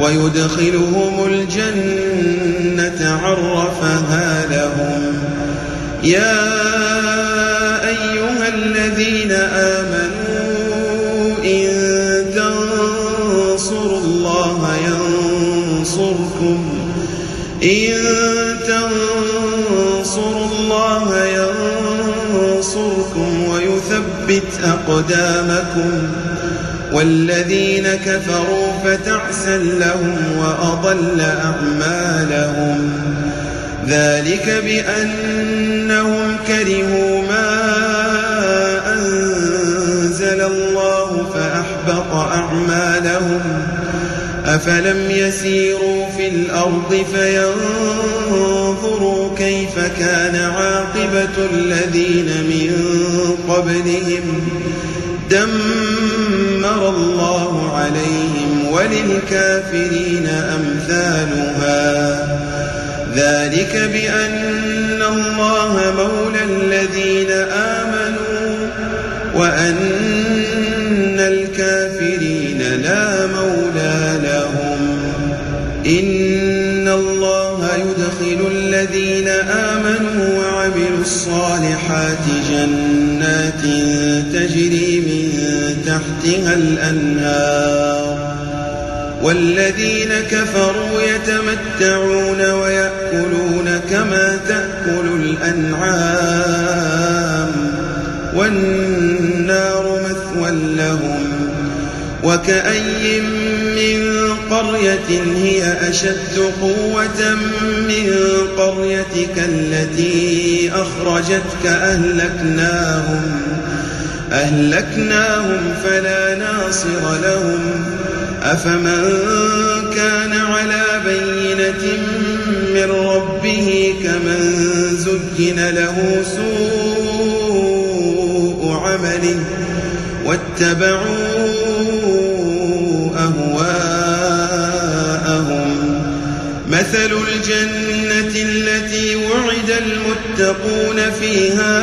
ويدخلهم الجنة عرفها لهم. يا أيها الذين آمنوا إن تنصروا الله ينصركم. إن تنصروا الله ينصركم ويثبت أقدامكم. والذين كفروا فتعسا لهم وأضل أعمالهم. ذلك بأنهم كرهوا ما أنزل الله فأحبط أعمالهم. أفلم يسيروا في الأرض فينظروا كيف كان عاقبة الذين من قبلهم. دمر الله عليهم وللكافرين أمثالها. ذلك بأن الله مولى الذين آمنوا وأن الكافرين لا مولى لهم. إن الله يدخل الذين آمنوا وعملوا الصالحات جنات تجري تحتها الأنهار والذين كفروا يتمتعون ويأكلون كما تأكل الأنعام والنار مثوى لهم وكأي من قرية هي أشد قوة من قريتك التي أخرجتك أهلكناهم أهلكناهم فلا ناصر لهم. أفمن كان على بينة من ربه كمن زين له سوء عمله واتبعوا أهواءهم. مثل الجنة التي وعد المتقون فيها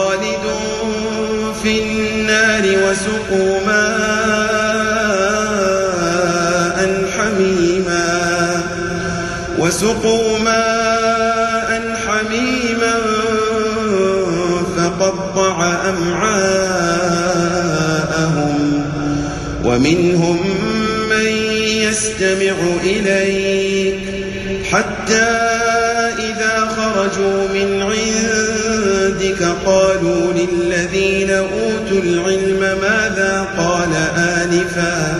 في وسقوا ماء حميما وسقوا ماء حميما فقطع أمعاءهم ومنهم من يستمع إليك حتى إذا خرجوا من عندك قالوا للذين أوتوا العلم ماذا قال آنفا؟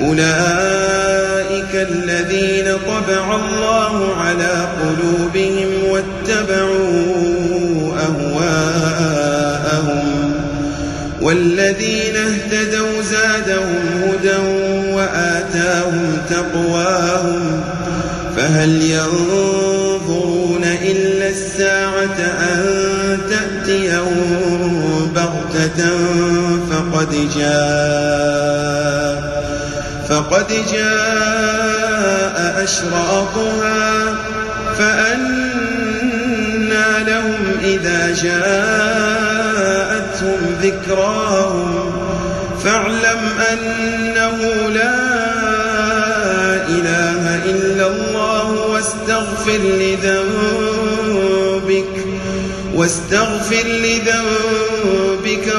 أولئك الذين طبع الله على قلوبهم واتبعوا أهواءهم والذين اهتدوا زادهم هدى وآتاهم تقواهم فهل ينظرون إلا الساعة أن بغتة فقد جاء فقد جاء أشراطها فأنى لهم إذا جاءتهم ذكراهم فاعلم أنه لا إله إلا الله واستغفر لذنبك واستغفر لذنبك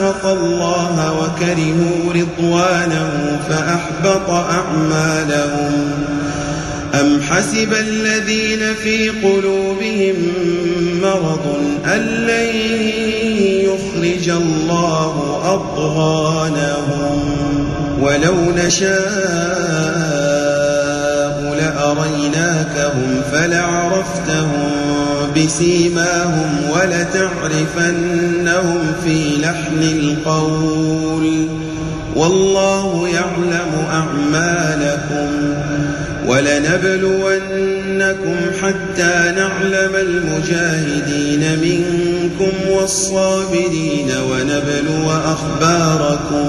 أسخط الله وكرهوا رضوانه فأحبط أعمالهم. أم حسب الذين في قلوبهم مرض أن لن يخرج الله أضغانهم؟ ولو نشاء لأريناكهم فلعرفتهم. بسيماهم ولتعرفنهم في لحن القول. والله يعلم أعمالكم ولنبلونكم حتى نعلم المجاهدين منكم والصابرين ونبلو أخباركم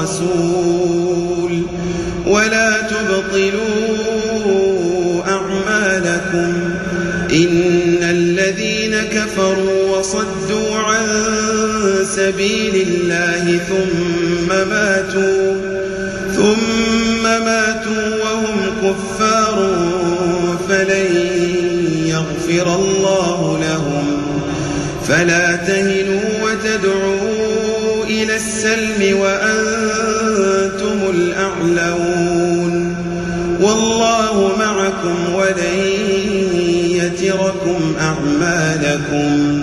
الرسول ولا تبطلوا أعمالكم إن الذين كفروا وصدوا عن سبيل الله ثم ماتوا ثم ماتوا وهم كفار فلن يغفر الله لهم فلا تهنوا معكم ولن يتركم أعمالكم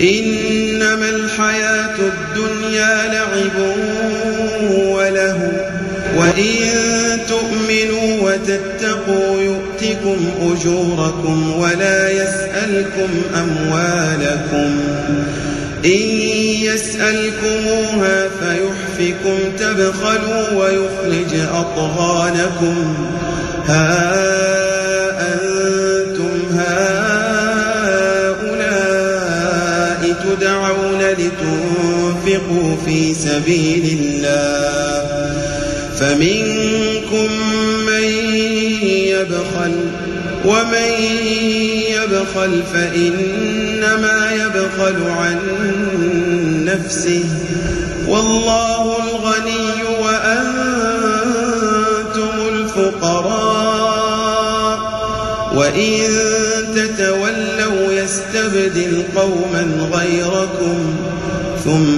إنما الحياة الدنيا لعب وله وإن تؤمنوا وتتقوا يؤتكم أجوركم ولا يسألكم أموالكم إن يسألكموها فيحفكم تبخلوا ويخرج أطغانكم ها لتنفقوا في سبيل الله. فمنكم من يبخل ومن يبخل فإنما يبخل عن نفسه. والله الغني وأنتم الفقراء. وإن تتولوا يستبدل قوما غيركم ثم